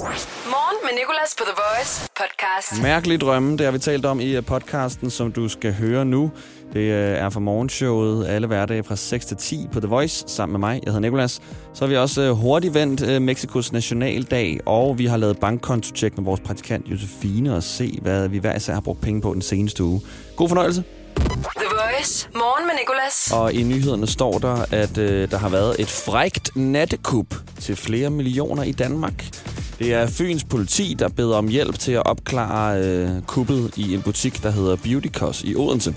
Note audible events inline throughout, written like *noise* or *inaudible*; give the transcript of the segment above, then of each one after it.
Morgen med Nicolas på The Voice podcast. Mærkelige drømme, det har vi talt om i øh, podcasten, som du skal høre nu. Det øh, er fra morgenshowet alle hverdage fra 6 til 10 på The Voice, sammen med mig. Jeg hedder Nikolas. Så har vi også øh, hurtigt vendt Mexikos nationaldag, og vi har lavet bankkonto-check med vores praktikant Josefine og se, hvad vi hver især har brugt penge på den seneste uge. God fornøjelse. The Voice. Morgen med Nicolas. Og i nyhederne står der, at øh, der har været et frægt nattekup til flere millioner i Danmark. Det er Fyns politi, der beder om hjælp til at opklare øh, kuppet i en butik, der hedder Beautycos i Odense.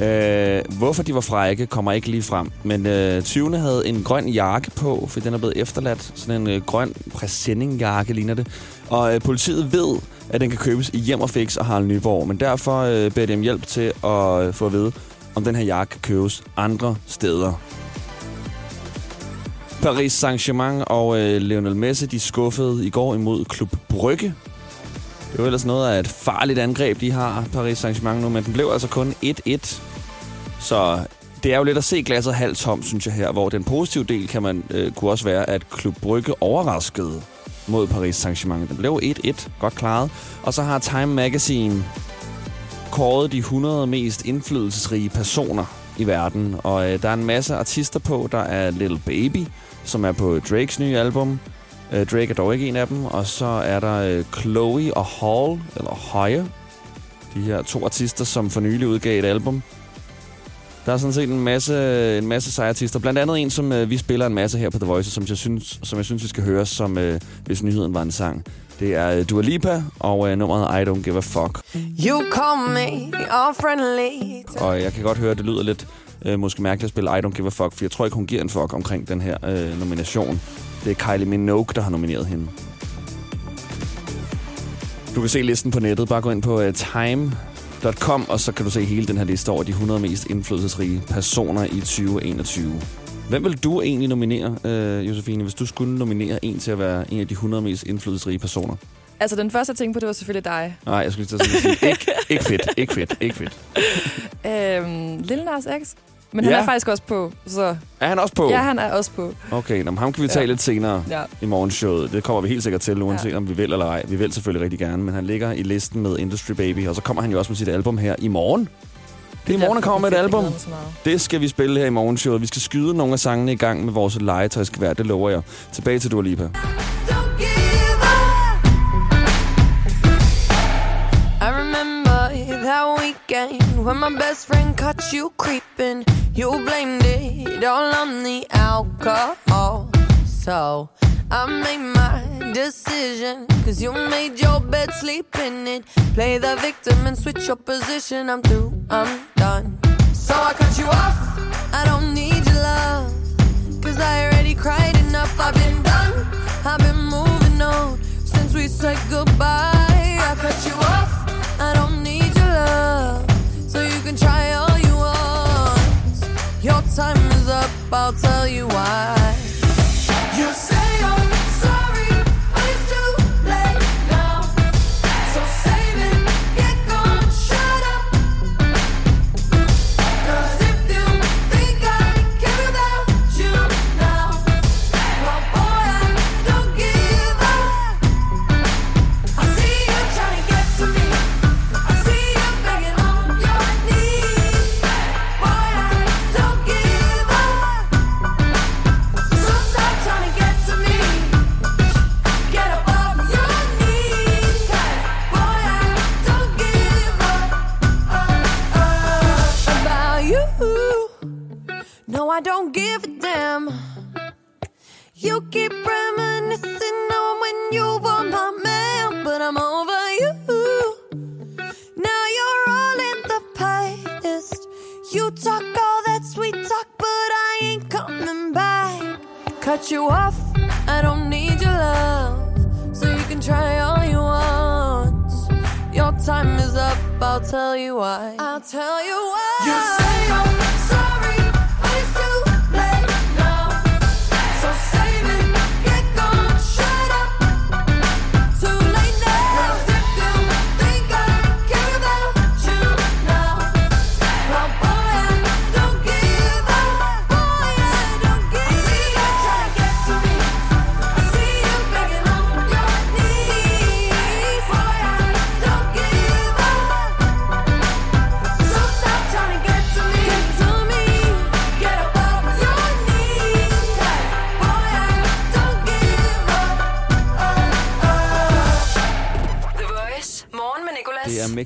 Øh, hvorfor de var frække, kommer ikke lige frem. Men øh, 20. havde en grøn jakke på, for den er blevet efterladt. Sådan en øh, grøn præsendingjakke ligner det. Og øh, politiet ved, at den kan købes i Hjem og Fix og Harald Nyborg. Men derfor øh, beder de om hjælp til at øh, få at vide, om den her jakke kan købes andre steder. Paris Saint-Germain og øh, Lionel Messi, de skuffede i går imod Klub Brygge. Det var ellers noget af et farligt angreb, de har, Paris Saint-Germain nu, men den blev altså kun 1-1. Så det er jo lidt at se glasset halvt tomt, synes jeg her, hvor den positive del kan man, øh, kunne også være, at Klub Brygge overraskede mod Paris Saint-Germain. Den blev 1-1, godt klaret. Og så har Time Magazine kåret de 100 mest indflydelsesrige personer i verden. Og øh, der er en masse artister på. Der er Little Baby, som er på Drakes nye album. Øh, Drake er dog ikke en af dem. Og så er der øh, Chloe og Hall, eller Høje. De her to artister, som for nylig udgav et album. Der er sådan set en masse, en masse seje artister. Blandt andet en, som øh, vi spiller en masse her på The Voice, som jeg synes, som jeg synes vi skal høre, som øh, hvis nyheden var en sang. Det er Dua Lipa og uh, nummeret I Don't Give a Fuck. You call me all friendly. Og jeg kan godt høre, at det lyder lidt uh, måske mærkeligt at spille I Don't Give a Fuck, for jeg tror ikke, hun giver en fuck omkring den her uh, nomination. Det er Kylie Minogue, der har nomineret hende. Du kan se listen på nettet. Bare gå ind på uh, time.com, og så kan du se hele den her liste over de 100 mest indflydelsesrige personer i 2021. Hvem vil du egentlig nominere, øh, Josefine, hvis du skulle nominere en til at være en af de 100 mest indflydelsesrige personer? Altså, den første, jeg tænkte på, det var selvfølgelig dig. Nej, jeg skulle lige til at sige, ikke, ikke fedt, ikke fedt, ikke fedt. *laughs* øhm, Lille Nas X. Men ja. han er faktisk også på, så... Er han også på? Ja, han er også på. Okay, nå, ham kan vi tage ja. lidt senere ja. i morgenshowet. Det kommer vi helt sikkert til, uanset ja. om vi vil eller ej. Vi vil selvfølgelig rigtig gerne, men han ligger i listen med Industry Baby, og så kommer han jo også med sit album her i morgen. Det er i morgen, han kommer med et album. Det skal vi spille her i morgenshowet. Vi skal skyde nogle af sangene i gang med vores legetøjskvær, det lover jeg. Tilbage til Dua Lipa. that weekend when my best friend caught you creeping. You blamed it all on the alcohol. So I made my decision. Cause you made your bed, sleep in it. Play the victim and switch your position. I'm through, I'm done. So I cut you off. I don't need your love. Cause I already cried enough. I've been done. I've been moving on since we said goodbye. I cut you off. I don't need your love. So you can try all you want. Your time is up. I'll tell you why. I don't give a damn. You keep reminiscing on when you were my man, but I'm over you. Now you're all in the past. You talk all that sweet talk, but I ain't coming back. Cut you off, I don't need your love, so you can try all you want. Your time is up, I'll tell you why. I'll tell you why. You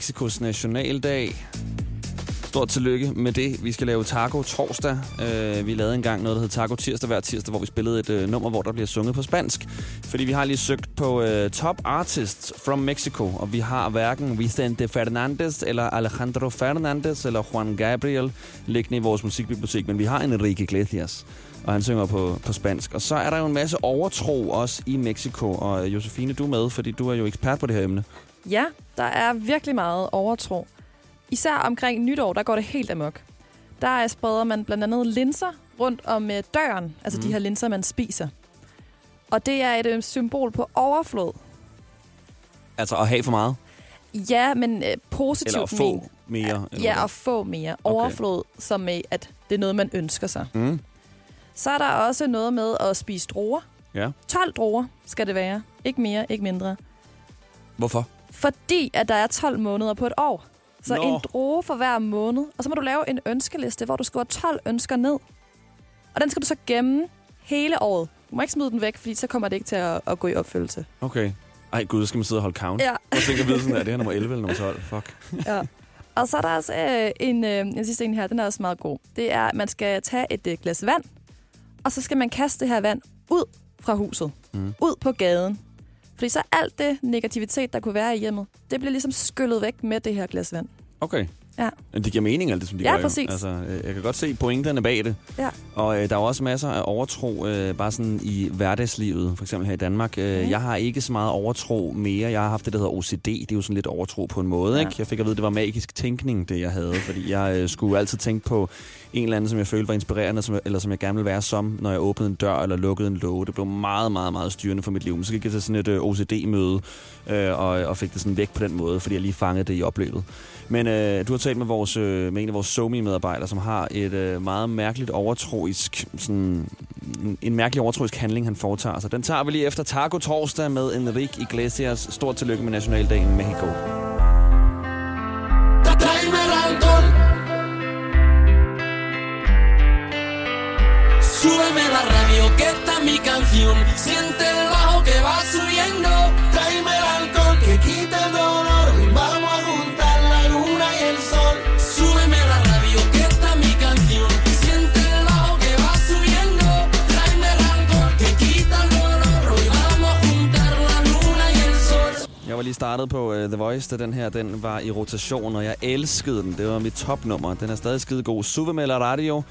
Mexikos nationaldag. Stort tillykke med det. Vi skal lave taco torsdag. Uh, vi lavede engang noget, der hed taco tirsdag hver tirsdag, hvor vi spillede et uh, nummer, hvor der bliver sunget på spansk. Fordi vi har lige søgt på uh, Top Artists from Mexico, og vi har hverken Vicente Fernandez, eller Alejandro Fernandez, eller Juan Gabriel liggende i vores musikbibliotek, men vi har Enrique Iglesias og han synger på, på spansk. Og så er der jo en masse overtro også i Mexico, og Josefine, du er med, fordi du er jo ekspert på det her emne. Ja, der er virkelig meget overtro. Især omkring nytår, der går det helt amok. Der spreder man blandt andet linser rundt om øh, døren, altså mm. de her linser, man spiser. Og det er et øh, symbol på overflod. Altså at have for meget? Ja, men øh, positivt. Eller at få mere? Eller ja, at få mere. Okay. Overflod, som med, at det er noget, man ønsker sig. Mm. Så er der også noget med at spise druer. Ja. 12 druer skal det være. Ikke mere, ikke mindre. Hvorfor? Fordi at der er 12 måneder på et år. Så Nå. en droge for hver måned. Og så må du lave en ønskeliste, hvor du skriver 12 ønsker ned. Og den skal du så gemme hele året. Du må ikke smide den væk, fordi så kommer det ikke til at, at gå i opfyldelse. Okay. Ej gud, skal man sidde og holde count? Ja. Jeg tænker vide sådan, er det her nummer 11 eller nummer 12? Fuck. Ja. Og så er der også øh, en, øh, en sidste en her, den er også meget god. Det er, at man skal tage et øh, glas vand, og så skal man kaste det her vand ud fra huset. Mm. Ud på gaden. Fordi så alt det negativitet, der kunne være i hjemmet, det bliver ligesom skyllet væk med det her glas vand. Okay. Ja. Det giver mening, alt det, som de ja, gør. præcis. Altså, øh, jeg kan godt se pointerne bag det. Ja. Og øh, der er også masser af overtro, øh, bare sådan i hverdagslivet, for eksempel her i Danmark. Øh, mm. Jeg har ikke så meget overtro mere. Jeg har haft det, der hedder OCD. Det er jo sådan lidt overtro på en måde. Ja. Ikke? Jeg fik at vide, at det var magisk tænkning, det jeg havde. Fordi jeg øh, skulle altid tænke på en eller anden, som jeg følte var inspirerende, som, eller som jeg gerne ville være som, når jeg åbnede en dør eller lukkede en låge. Det blev meget, meget, meget styrende for mit liv. Men så gik jeg til sådan et øh, OCD-møde øh, og, og fik det sådan væk på den måde, fordi jeg lige fangede det i opløbet. Men øh, du har talt med, vores, øh, med en af vores Somi-medarbejdere, som har et øh, meget mærkeligt overtroisk, sådan, en mærkelig overtroisk handling, han foretager sig. Den tager vi lige efter Taco Torsdag med Enrique Iglesias. Stort tillykke med Nationaldagen i Mexico. Súbeme la radio que esta mi canción Siente var lige startet på uh, The Voice, da den her den var i rotation, og jeg elskede den. Det var mit topnummer. Den er stadig skide god. Súbeme la radio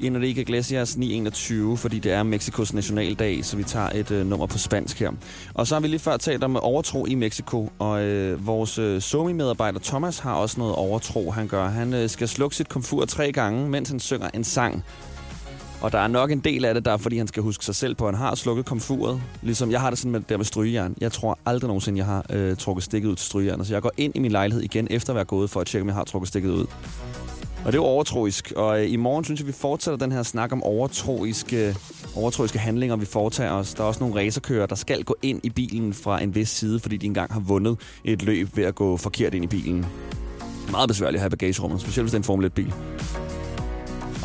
Enrique Iglesias 921, fordi det er Mexikos nationaldag, så vi tager et øh, nummer på spansk her. Og så har vi lige før talt om overtro i Mexico, og øh, vores øh, Somi-medarbejder Thomas har også noget overtro, han gør. Han øh, skal slukke sit komfur tre gange, mens han synger en sang. Og der er nok en del af det, der er, fordi han skal huske sig selv på, at han har slukket komfuret. Ligesom jeg har det sådan med, der med strygejern. Jeg tror aldrig nogensinde, jeg har øh, trukket stikket ud til strygejern. Så jeg går ind i min lejlighed igen, efter at være gået for at tjekke, om jeg har trukket stikket ud. Og det er jo overtroisk. Og øh, i morgen synes jeg, vi fortsætter den her snak om overtroiske, overtroiske handlinger, vi foretager os. Der er også nogle racerkører, der skal gå ind i bilen fra en vis side, fordi de engang har vundet et løb ved at gå forkert ind i bilen. Meget besværligt at have bagagerummet, specielt hvis det er en Formel 1-bil.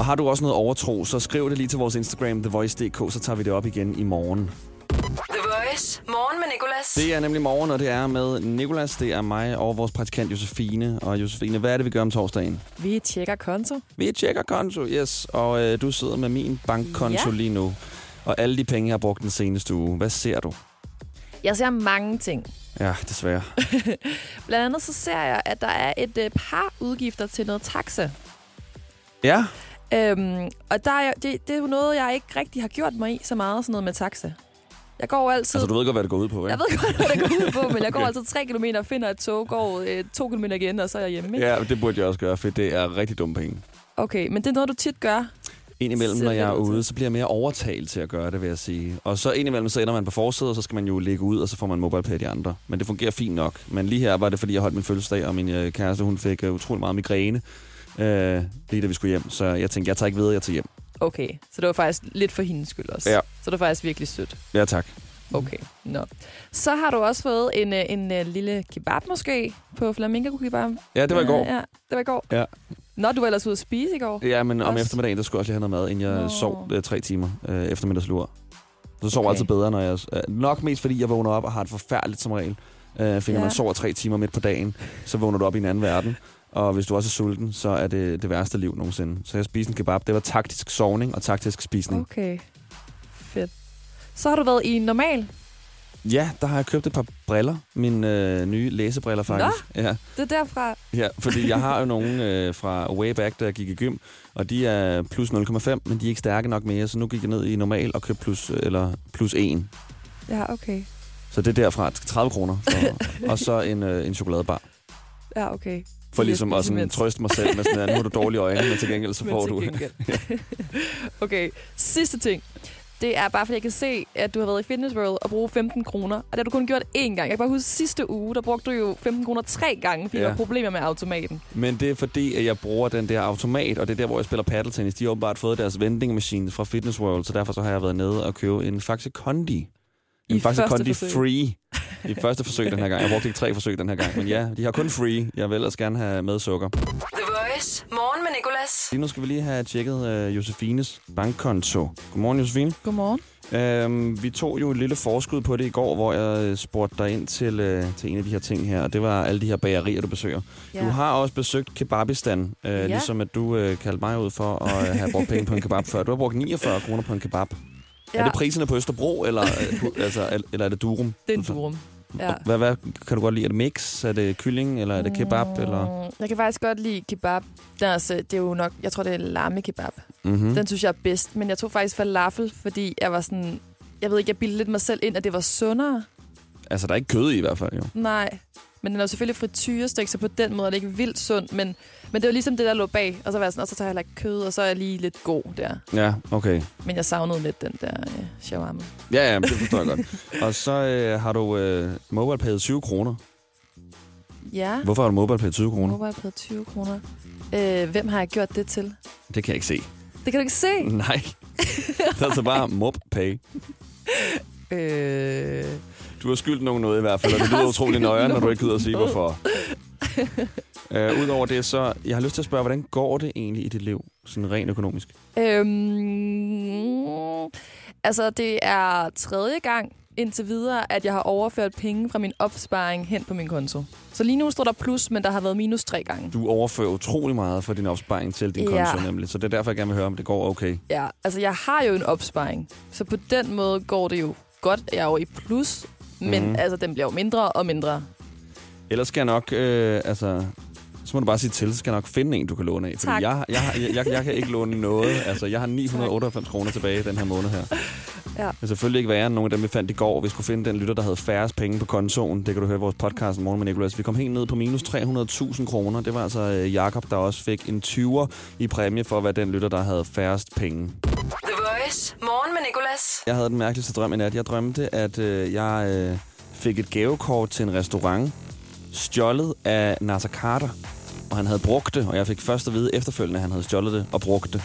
Og har du også noget overtro, så skriv det lige til vores Instagram, thevoice.dk, så tager vi det op igen i morgen. The Voice. Morgen med Nicolas. Det er nemlig morgen, og det er med Nicolas. Det er mig og vores praktikant Josefine. Og Josefine, hvad er det, vi gør om torsdagen? Vi tjekker konto. Vi tjekker konto, yes. Og øh, du sidder med min bankkonto ja. lige nu. Og alle de penge, jeg har brugt den seneste uge. Hvad ser du? Jeg ser mange ting. Ja, desværre. *laughs* Blandt andet så ser jeg, at der er et øh, par udgifter til noget taxa. Ja? Øhm, og der er, det, det er jo noget, jeg ikke rigtig har gjort mig i så meget, sådan noget med taxa. Jeg går altid... Altså, du ved godt, hvad det går ud på, ikke? Jeg ved godt, hvad det går ud på, men jeg går okay. altid 3 km og finder et tog, går øh, 2 km igen, og så er jeg hjemme. Ikke? Ja, det burde jeg også gøre, for det er rigtig dumme penge. Okay, men det er noget, du tit gør? Indimellem, når jeg er ude, så bliver jeg mere overtalt til at gøre det, vil jeg sige. Og så indimellem, så ender man på forsædet, og så skal man jo lægge ud, og så får man mobile de andre. Men det fungerer fint nok. Men lige her var det, fordi jeg holdt min fødselsdag, og min øh, kæreste, hun fik uh, utrolig meget migræne, øh, lige da vi skulle hjem. Så jeg tænkte, jeg tager ikke videre, jeg tager hjem. Okay, så det var faktisk lidt for hendes skyld også. Ja. Så det var faktisk virkelig sødt. Ja, tak. Okay, nå. No. Så har du også fået en, en, en, en lille kebab måske på Flamingo Kebab. Ja, det var i går. Ja, det var i går. Ja. Nå, du var ellers ude at spise i går. Ja, men om eftermiddagen, der skulle jeg også lige have noget mad, inden jeg Nå. sov øh, tre timer øh, eftermiddagslur. Så sover okay. jeg altid bedre, når jeg... Øh, nok mest, fordi jeg vågner op og har det forfærdeligt som regel. Øh, fordi Ja. man sover tre timer midt på dagen, så vågner du op i en anden verden. Og hvis du også er sulten, så er det det værste liv nogensinde. Så jeg spiste en kebab. Det var taktisk sovning og taktisk spisning. Okay. Fedt. Så har du været i normal. Ja, der har jeg købt et par briller. Mine øh, nye læsebriller, faktisk. Ja, Det er derfra. ja, fordi jeg har jo nogle øh, fra way back, da jeg gik i gym. Og de er plus 0,5, men de er ikke stærke nok mere. Så nu gik jeg ned i normal og købte plus, eller plus 1. Ja, okay. Så det er derfra 30 kroner. For, *laughs* og så en, øh, en chokoladebar. Ja, okay. For ligesom at sådan, trøste mig selv med sådan, at nu har du dårlige øjne, men til gengæld så får du... *laughs* okay, sidste ting. Det er bare, fordi jeg kan se, at du har været i Fitness World og bruge 15 kroner. Og det har du kun gjort én gang. Jeg kan bare huske, sidste uge, der brugte du jo 15 kroner tre gange, fordi Ja. der var problemer med automaten. Men det er fordi, at jeg bruger den der automat, og det er der, hvor jeg spiller paddeltennis. De har åbenbart fået deres vending machine fra Fitness World, så derfor så har jeg været nede og købe en Faxe Kondi. En I Faxe Kondi. Free. I første forsøg den her gang. Jeg brugte ikke tre forsøg den her gang. Men ja, de har kun free. Jeg vil ellers gerne have med sukker. The Voice. Morgen med Nicolas. Lige nu skal vi lige have tjekket øh, Josefines bankkonto. Godmorgen, Josefine. Godmorgen. Øhm, vi tog jo et lille forskud på det i går, hvor jeg øh, spurgte dig ind til, øh, til en af de her ting her, og det var alle de her bagerier, du besøger. Ja. Du har også besøgt Kebabistan, øh, ja. ligesom at du øh, kaldte mig ud for at øh, have brugt penge på en kebab før. Du har brugt 49 kroner på en kebab. Ja. Er det priserne på Østerbro, eller, øh, *laughs* altså, el- eller er det Durum? Det er en durum. Ja. Hvad, hvad kan du godt lide? Er det mix? Er det kylling, eller er det kebab? Eller? Mm, Jeg kan faktisk godt lide kebab. Den er, altså, det er jo nok, jeg tror, det er lamme kebab. Mm-hmm. Mm. Den synes jeg er bedst. Men jeg tog faktisk falafel, fordi jeg var sådan... Jeg ved ikke, jeg bildte lidt mig selv ind, at det var sundere. Altså, der er ikke kød i i hvert fald, jo. Nej. Men den er jo selvfølgelig frityrestik, så på den måde er det ikke vildt sundt. Men, men det var ligesom det, der lå bag. Og så var jeg sådan, og så tager jeg heller kød, og så er jeg lige lidt god der. Ja, okay. Men jeg savnede lidt den der øh, shawarma. Ja, ja, men det forstår jeg godt. *laughs* Og så øh, har du øh, MobilePay 20 kroner. Ja, Hvorfor har du MobilePay 20 kroner? mobile på 20 kroner. Øh, hvem har jeg gjort det til? Det kan jeg ikke se. Det kan du ikke se. Nej. *laughs* Det er altså bare MobilePay. Øh, Du har skyldt nogen noget i hvert fald, og det lyder *laughs* utrolig nøjere, når du ikke gider at sige, hvorfor. uh, *laughs* Udover det, så jeg har lyst til at spørge, hvordan går det egentlig i dit liv, sådan rent økonomisk? øhm, altså, det er tredje gang indtil videre, at jeg har overført penge fra min opsparing hen på min konto. Så lige nu står der plus, men der har været minus tre gange. Du overfører utrolig meget fra din opsparing til din Ja. konto, nemlig. Så det er derfor, jeg gerne vil høre, om det går okay. Ja, altså jeg har jo en opsparing, så på den måde går det jo godt. Jeg er jo i plus, men mm. altså, den bliver jo mindre og mindre. Ellers skal jeg nok, øh, altså... Så må du bare sige til, så skal jeg nok finde en, du kan låne af. Fordi Tak. jeg, jeg, jeg, jeg, jeg kan ikke låne noget. *laughs* Altså, jeg har 998 kroner tilbage den her måned her. Ja. Det er selvfølgelig ikke værre end nogle af dem, vi fandt i går. Vi skulle finde den lytter, der havde færrest penge på kontoen. Det kan du høre i vores podcast Morgen med Nicolas. Vi kom helt ned på minus 300.000 kroner. Det var altså øh, Jakob, der også fik en 20'er i præmie for at være den lytter, der havde færrest penge. The Morgen med Nicolas. Jeg havde den mærkeligste drøm i nat. Jeg drømte, at øh, jeg øh, fik et gavekort til en restaurant, stjålet af Nasser Carter. Og han havde brugt det, og jeg fik først at vide efterfølgende, at han havde stjålet det og brugt det.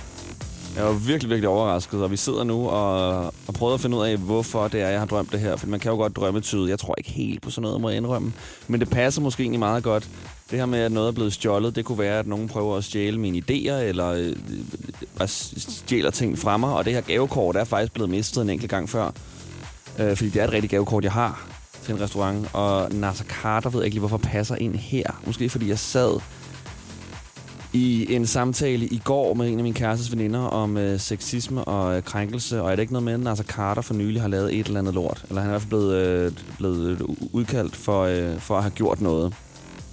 Jeg var virkelig, virkelig overrasket, og vi sidder nu og, og prøver at finde ud af, hvorfor det er, jeg har drømt det her. For man kan jo godt drømme tydeligt. Jeg tror ikke helt på sådan noget, må jeg indrømme. Men det passer måske egentlig meget godt. Det her med, at noget er blevet stjålet, det kunne være, at nogen prøver at stjæle mine idéer, eller øh, og stjæler ting fra mig. Og det her gavekort er faktisk blevet mistet en enkelt gang før. Øh, fordi det er et rigtigt gavekort, jeg har til en restaurant. Og Nasser Carter ved jeg ikke lige, hvorfor passer ind her. Måske fordi jeg sad i en samtale i går med en af mine kærestes veninder om øh, sexisme og øh, krænkelse, og er det ikke noget med, at Nasser Carter for nylig har lavet et eller andet lort? Eller han er i hvert fald blevet, øh, blevet øh, udkaldt for, øh, for at have gjort noget.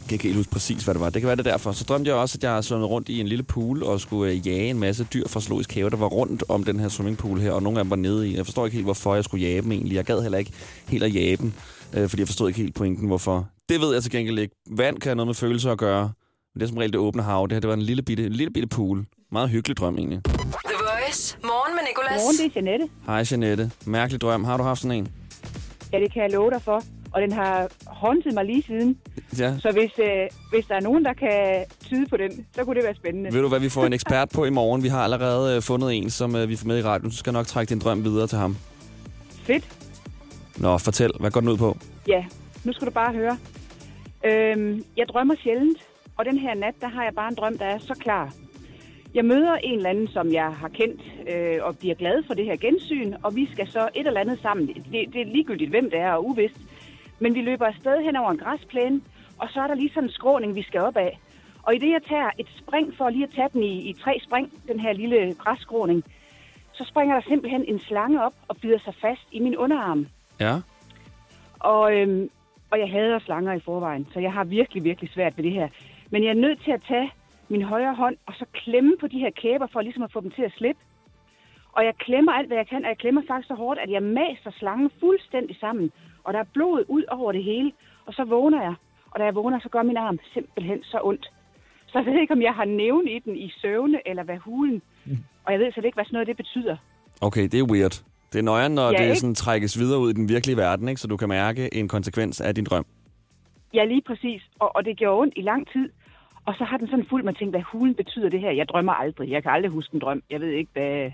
Jeg kan ikke helt huske præcis, hvad det var. Det kan være det derfor. Så drømte jeg også, at jeg svømmede rundt i en lille pool og skulle øh, jage en masse dyr fra Zoologisk Have, der var rundt om den her swimmingpool her, og nogle af dem var nede i. Jeg forstår ikke helt, hvorfor jeg skulle jage dem egentlig. Jeg gad heller ikke helt at jage dem, øh, fordi jeg forstod ikke helt pointen, hvorfor. Det ved jeg til gengæld ikke. Vand kan have noget med følelser at gøre. Men det er som regel det åbne hav. Det her det var en lille bitte, en lille bitte pool. Meget hyggelig drøm egentlig. The Voice. Morgen med Nicolas. Morgen, det er Janette. Hej Jeanette. Mærkelig drøm. Har du haft sådan en? Ja, det kan jeg love dig for. Og den har håndtet mig lige siden. Ja. Så hvis, øh, hvis der er nogen, der kan tyde på den, så kunne det være spændende. Ved du hvad, vi får en ekspert på i morgen. Vi har allerede øh, fundet en, som øh, vi får med i radioen. Så skal nok trække din drøm videre til ham. Fedt. Nå, fortæl. Hvad går den ud på? Ja, nu skal du bare høre. Øhm, jeg drømmer sjældent, og den her nat, der har jeg bare en drøm, der er så klar. Jeg møder en eller anden, som jeg har kendt, øh, og bliver glad for det her gensyn, og vi skal så et eller andet sammen. Det, det er ligegyldigt, hvem det er, og uvist. Men vi løber afsted hen over en græsplæne, og så er der lige sådan en skråning, vi skal op af. Og i det, jeg tager et spring for lige at tage den i, i tre spring, den her lille græsskråning, så springer der simpelthen en slange op og bider sig fast i min underarm. Ja. Og, øhm, og jeg hader slanger i forvejen, så jeg har virkelig, virkelig svært ved det her. Men jeg er nødt til at tage min højre hånd og så klemme på de her kæber for ligesom at få dem til at slippe. Og jeg klemmer alt, hvad jeg kan, og jeg klemmer faktisk så hårdt, at jeg maser slangen fuldstændig sammen. Og der er blod ud over det hele, og så vågner jeg. Og da jeg vågner, så gør min arm simpelthen så ondt. Så jeg ved ikke, om jeg har nævnt i den i søvne, eller hvad hulen. Og jeg ved slet ikke, hvad sådan noget det betyder. Okay, det er weird. Det er nøjeren, når Ja, det ikke? sådan trækkes videre ud i den virkelige verden, ikke? så du kan mærke en konsekvens af din drøm. Ja, lige præcis. Og, og det gjorde ondt i lang tid. Og så har den sådan fuldt, man tænker, hvad hulen betyder det her? Jeg drømmer aldrig. Jeg kan aldrig huske en drøm. Jeg ved ikke, hvad...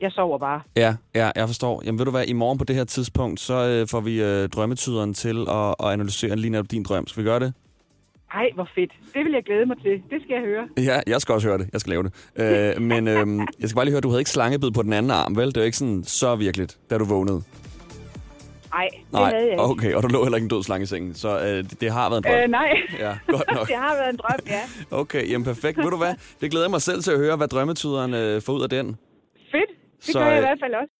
Jeg sover bare. Ja, ja, jeg forstår. Jamen ved du hvad, i morgen på det her tidspunkt, så øh, får vi øh, drømmetyderen til at, at analysere lige netop din drøm. Skal vi gøre det? Ej, hvor fedt. Det vil jeg glæde mig til. Det skal jeg høre. Ja, jeg skal også høre det. Jeg skal lave det. Øh, *laughs* men øh, jeg skal bare lige høre, du havde ikke slangebid på den anden arm, vel? Det var ikke sådan så virkeligt, da du vågnede. Ej, det havde jeg ikke. okay, og du lå heller ikke en død slange i sengen, så øh, det, det har været en drøm. Øh, nej. Ja, godt *laughs* nok. det har været en drøm, ja. *laughs* Okay, jamen perfekt. Ved du hvad? Det glæder jeg mig selv til at høre, hvad drømmetyderen øh, får ud af den. Fedt. Det Så, gør jeg i øh, hvert fald også.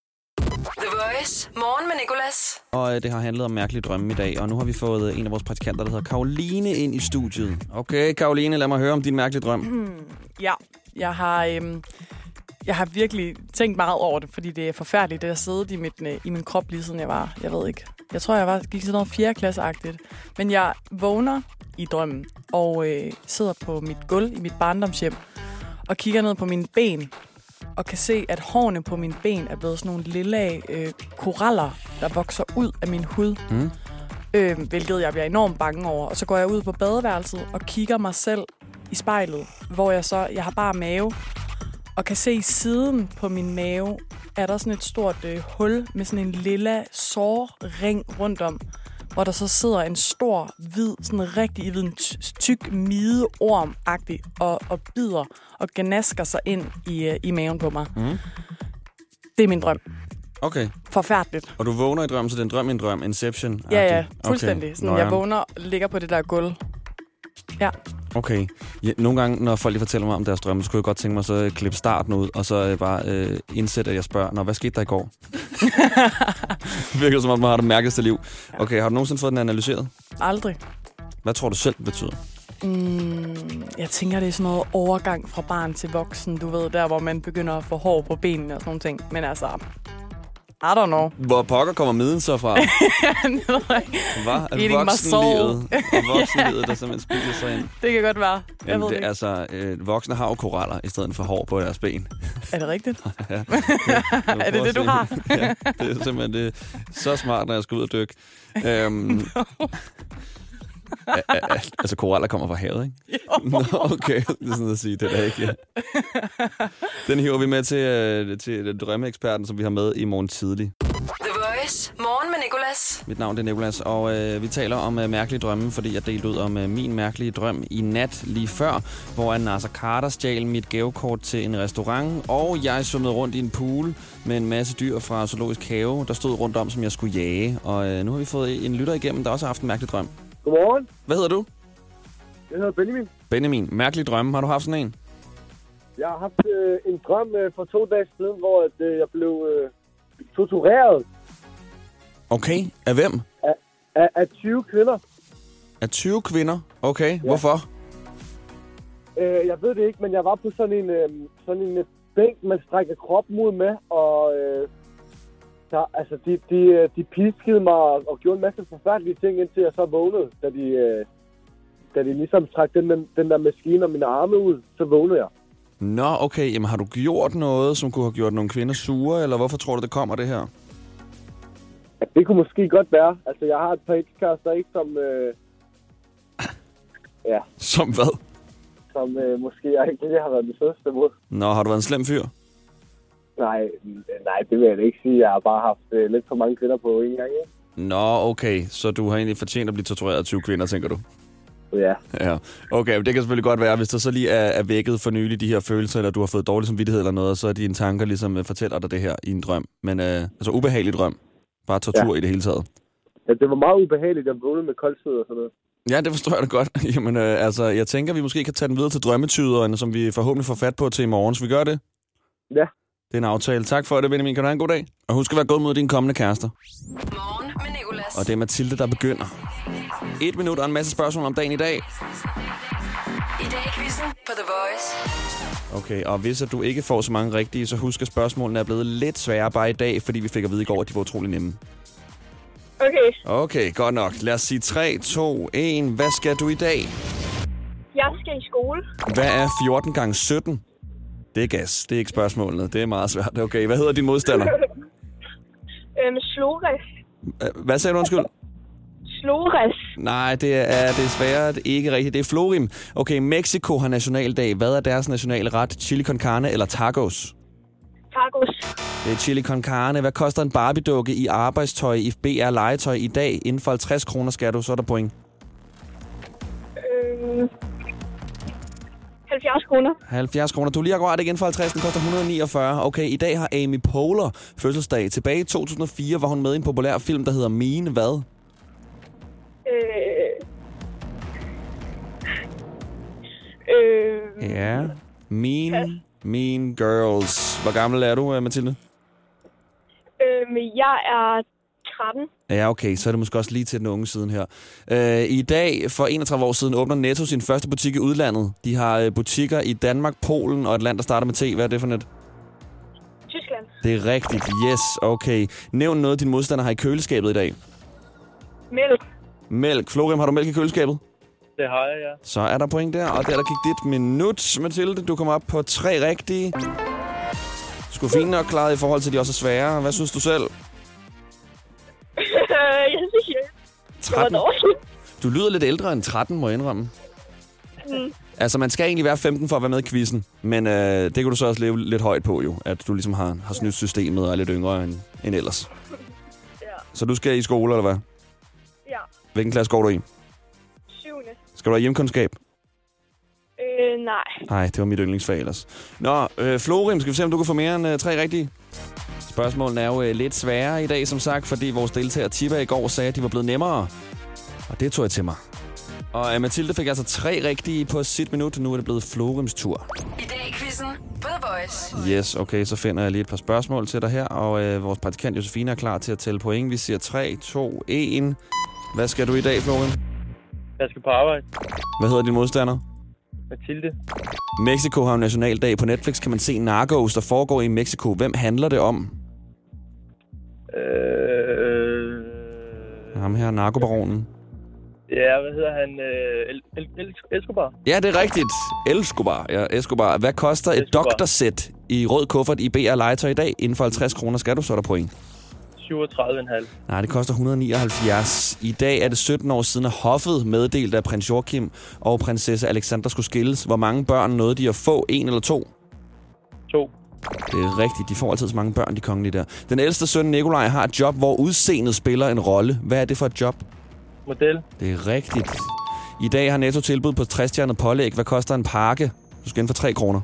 The Voice. Morgen med Nicolas. Og øh, det har handlet om mærkelige drømme i dag, og nu har vi fået en af vores praktikanter, der hedder Karoline, ind i studiet. Okay, Karoline, lad mig høre om din mærkelige drøm. Ja, jeg har, øhm, jeg har virkelig tænkt meget over det, fordi det er forfærdeligt, det har siddet i, mit, øh, i min krop lige siden jeg var, jeg ved ikke. Jeg tror, jeg var, gik sådan noget 4. klasseagtigt. Men jeg vågner i drømmen og øh, sidder på mit gulv i mit barndomshjem og kigger ned på mine ben og kan se, at hårene på mine ben er blevet sådan nogle lille øh, koraller, der vokser ud af min hud. Mm. Øh, hvilket jeg bliver enormt bange over. Og så går jeg ud på badeværelset og kigger mig selv i spejlet, hvor jeg så, jeg har bare mave, og kan se i siden på min mave, er der sådan et stort øh, hul med sådan en lilla sårring rundt om, hvor der så sidder en stor, hvid, sådan rigtig hvid, tyk mideorm-agtig, og, og bider og gnasker sig ind i, øh, i maven på mig. Mm. Det er min drøm. Okay, Forfærdeligt. og du vågner i drøm, så det er en drøm i en drøm. Inception. Ja, ja, fuldstændig. Okay. Sådan, jeg vågner, ligger på det der gulv. Ja. Okay. Ja, nogle gange, når folk lige fortæller mig om deres drømme, så kunne jeg godt tænke mig så at klippe starten ud, og så øh, bare øh, indsætte, at jeg spørger, Nå, hvad skete der i går? *laughs* Virker som om, man har det mærkeligste liv. Okay, har du nogensinde fået den analyseret? Aldrig. Hvad tror du selv, betyder? Mm, jeg tænker, det er sådan noget overgang fra barn til voksen, du ved, der hvor man begynder at få hår på benene og sådan nogle ting. Men altså, I don't know. Hvor pokker kommer miden så fra? Hvad? Er Eating voksenlivet, og *laughs* voksenlivet, der simpelthen spiser sig ind? det kan godt være. Jeg Jamen, ved det, ikke. altså, øh, voksne har jo koraller i stedet for hår på deres ben. Er det rigtigt? *laughs* ja. *laughs* Er det det, du har? ja, det er simpelthen det er så smart, når jeg skal ud og dykke. Øhm, altså, koraller kommer fra havet, ikke? *laughs* Nå, okay. Det er sådan at sige, det er ikke. Ja. Den hiver vi med til, øh, til drømmeeksperten, som vi har med i morgen tidlig. The Voice. Morgen med Nicolas. Mit navn er Nicolas, og øh, vi taler om øh, mærkelige drømme, fordi jeg delte ud om øh, min mærkelige drøm i nat lige før, hvor Nasser Carter stjal mit gavekort til en restaurant, og jeg svømmede rundt i en pool med en masse dyr fra Zoologisk Have, der stod rundt om, som jeg skulle jage. Og øh, nu har vi fået en lytter igennem, der også har haft en mærkelig drøm. Godmorgen. Hvad hedder du? Jeg hedder Benjamin. Benjamin. Mærkelig drømme. Har du haft sådan en? Jeg har haft øh, en drøm øh, for to dage siden, hvor at, øh, jeg blev øh, tortureret Okay. Af hvem? af, af 20 kvinder. Af 20 kvinder? Okay. Ja. Hvorfor? Øh, jeg ved det ikke, men jeg var på sådan en, øh, sådan en bænk, man strækker kroppen ud med, og øh, der, altså, de, de, øh, de piskede mig og, gjorde en masse forfærdelige ting, indtil jeg så vågnede, da de, øh, da de ligesom trak den, den, der maskine og mine arme ud, så vågnede jeg. Nå, okay. Jamen, har du gjort noget, som kunne have gjort nogle kvinder sure, eller hvorfor tror du, det kommer, det her? Det kunne måske godt være. Altså, jeg har et par ekskærester, ikke, som, øh, Som hvad? som øh, måske jeg ikke lige har været den sødeste mod. Nå, har du været en slem fyr? Nej, nej, det vil jeg ikke sige. Jeg har bare haft øh, lidt for mange kvinder på en gang, ikke? Nå, okay. Så du har egentlig fortjent at blive tortureret af 20 kvinder, tænker du? Ja. Ja. Okay, men det kan selvfølgelig godt være, hvis der så lige er, er vækket for nylig de her følelser, eller du har fået dårlig samvittighed eller noget, så er dine tanker ligesom øh, fortæller dig det her i en drøm. Men øh, altså ubehagelig drøm. Bare tortur ja. I det hele taget. Ja, det var meget ubehageligt. Jeg vågnede med koldsved og sådan noget. Ja, det forstår jeg da godt. *laughs* Jamen, øh, altså, jeg tænker, vi måske kan tage den videre til drømmetyderne, som vi forhåbentlig får fat på til i morgen. Så vi gør det? Ja. Det er en aftale. Tak for det, Benjamin. Kan du have en god dag? Og husk at være god mod dine kommende kærester. Morgen med Nicolas. Og det er Mathilde, der begynder. Et minut og en masse spørgsmål om dagen i dag. I dag i quizzen på The Voice. Okay, og hvis at du ikke får så mange rigtige, så husk, at spørgsmålene er blevet lidt sværere bare i dag, fordi vi fik at vide i går, at de var utrolig nemme. Okay, Okay, godt nok. Lad os sige 3, 2, 1. Hvad skal du i dag? jeg skal i skole. Hvad er 14 gange 17? Det er gas. Det er ikke spørgsmålet. Det er meget svært. Okay, hvad hedder din modstander? *laughs* Øhm, Slores. Øh, Hvad sagde du, undskyld? Slores. Nej, det er desværre ikke rigtigt. Det er Florim. Okay, Mexico har nationaldag. Hvad er deres nationale ret? Chili con carne eller tacos? Tacos. Det er chili con carne. Hvad koster en Barbie-dukke i arbejdstøj i BR Legetøj i dag? Inden for 50 kroner skal du, så er der point. Øhm, 70 kroner. 70 kroner. Du lige akkurat inden for 50. Den koster 149. Okay, i dag har Amy Poehler fødselsdag. Tilbage i 2004 var hun med i en populær film, der hedder Mine Hvad? Øh, øh, Ja. Mean, Mean Girls. Hvor gammel er du, øh, Mathilde? øh, jeg er 13. Ja, okay, så er det måske også lige til den unge siden her. Øh, I dag, for 31 år siden, åbner Netto sin første butik i udlandet. De har øh, butikker i Danmark, Polen og et land, der starter med T. Hvad er det for net? Tyskland. Det er rigtigt. Yes, okay. Nævn noget, din modstander har i køleskabet i dag. Mælk. Mælk. Florim, har du mælk i køleskabet? Det har jeg, ja. Så er der point der, og der, der gik dit minut, Mathilde. Du kommer op på tre rigtige. Skulle fint nok klaret i forhold til, at de også er svære. Hvad synes du selv? Jeg synes, jeg det var 13. dårligt. Du lyder lidt ældre end 13, må jeg indrømme. Mm. Altså, man skal egentlig være 15 for at være med i quizzen. Men øh, det kan du så også leve lidt højt på, jo. At du ligesom har, har snydt systemet og er lidt yngre end, end ellers. Ja. Så du skal i skole, eller hvad? Ja. Hvilken klasse går du i? Syvende. Skal du have hjemkundskab? Øh, nej. Nej, det var mit yndlingsfag ellers. Nå, øh, Florim, skal vi se, om du kan få mere end øh, tre rigtige? Spørgsmålene er jo øh, lidt sværere i dag, som sagt, fordi vores deltager Tiba i går sagde, at de var blevet nemmere. Og det tog jeg til mig. Og øh, Mathilde fik altså tre rigtige på sit minut. Nu er det blevet Florims tur. I dag i quizzen The Voice. Yes, okay, så finder jeg lige et par spørgsmål til dig her. Og øh, vores praktikant Josefine er klar til at tælle point. Vi siger 3, 2, 1. Hvad skal du i dag, Florim? Jeg skal på arbejde. Hvad hedder din modstander? Mathilde. Mexico har jo nationaldag. På Netflix kan man se Narcos, der foregår i Mexico. Hvem handler det om? Øh, Ham her, narkobaronen. ja, hvad hedder han? Øh, El, El, El, Escobar. Ja, det er rigtigt. Escobar. Ja, Escobar. Hvad koster et Escobar. doktorsæt i rød kuffert i BR Legetøj i dag? Inden for 50 kroner skal du, så er der point. 37,5. Nej, det koster 179. I dag er det 17 år siden, at hoffet meddelte, at prins Joachim og prinsesse Alexandra skulle skilles. Hvor mange børn nåede de at få? En eller to? To. Det er rigtigt. De får altid så mange børn, de kongelige der. Den ældste søn, Nikolaj, har et job, hvor udseendet spiller en rolle. Hvad er det for et job? Model. Det er rigtigt. I dag har Netto tilbud på 60 pålæg. Hvad koster en pakke? Du skal ind for 3 kroner.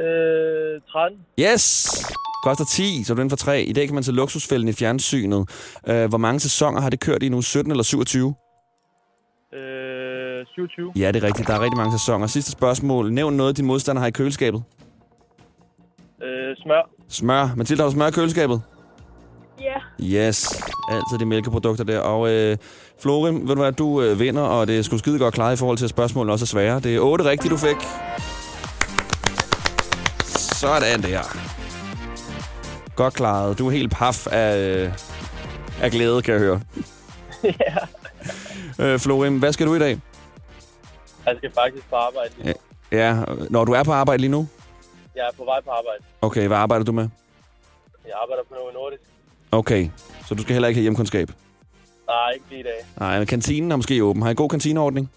Øh, 13. Yes! Koster 10, så er du inden for 3. I dag kan man se luksusfælden i fjernsynet. Uh, hvor mange sæsoner har det kørt i nu? 17 eller 27? Øh, 27. Ja, det er rigtigt. Der er rigtig mange sæsoner. Sidste spørgsmål. Nævn noget, din modstander har i køleskabet. Øh, smør. Smør. Mathilde, har du smør i køleskabet? Ja. Yes. Altid de mælkeprodukter der. Og øh, Florim, ved du hvad, du øh, vinder, og det er sgu skide godt klaret i forhold til, at spørgsmålene også er svære. Det er 8 rigtige, du fik. Sådan der. Godt klaret. Du er helt paf af, øh, af glæde, kan jeg høre. *laughs* ja. Øh, Florim, hvad skal du i dag? Jeg skal faktisk på arbejde. lige nu. Ja, når du er på arbejde lige nu? Jeg er på vej på arbejde. Okay, hvad arbejder du med? Jeg arbejder på noget nordisk. Okay, så du skal heller ikke have hjemkundskab? Nej, ikke lige i dag. Nej, men kantinen er måske åben. Har I god kantineordning?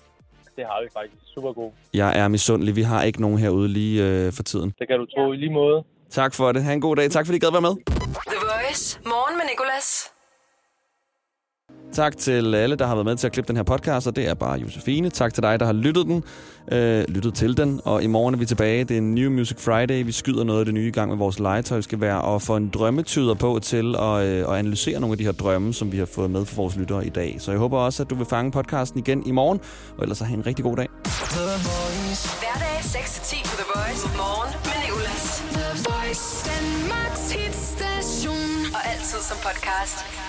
Det har vi faktisk. Super god. Jeg er misundelig. Vi har ikke nogen herude lige øh, for tiden. Det kan du tro i lige måde. Tak for det. Ha' en god dag. Tak fordi I gad være med. The Voice. Morgen med Nicolas. Tak til alle, der har været med til at klippe den her podcast, og det er bare Josefine. Tak til dig, der har lyttet den, øh, lyttet til den, og i morgen er vi tilbage. Det er en New Music Friday. Vi skyder noget af det nye i gang med vores legetøj, skal være, og få en drømmetyder på til at, øh, at analysere nogle af de her drømme, som vi har fået med for vores lyttere i dag. Så jeg håber også, at du vil fange podcasten igen i morgen, og ellers så have en rigtig god dag. Hverdag 6-10 på The Voice. Morgen med Nicolas. The Voice, Danmarks hitstation. Og altid som podcast.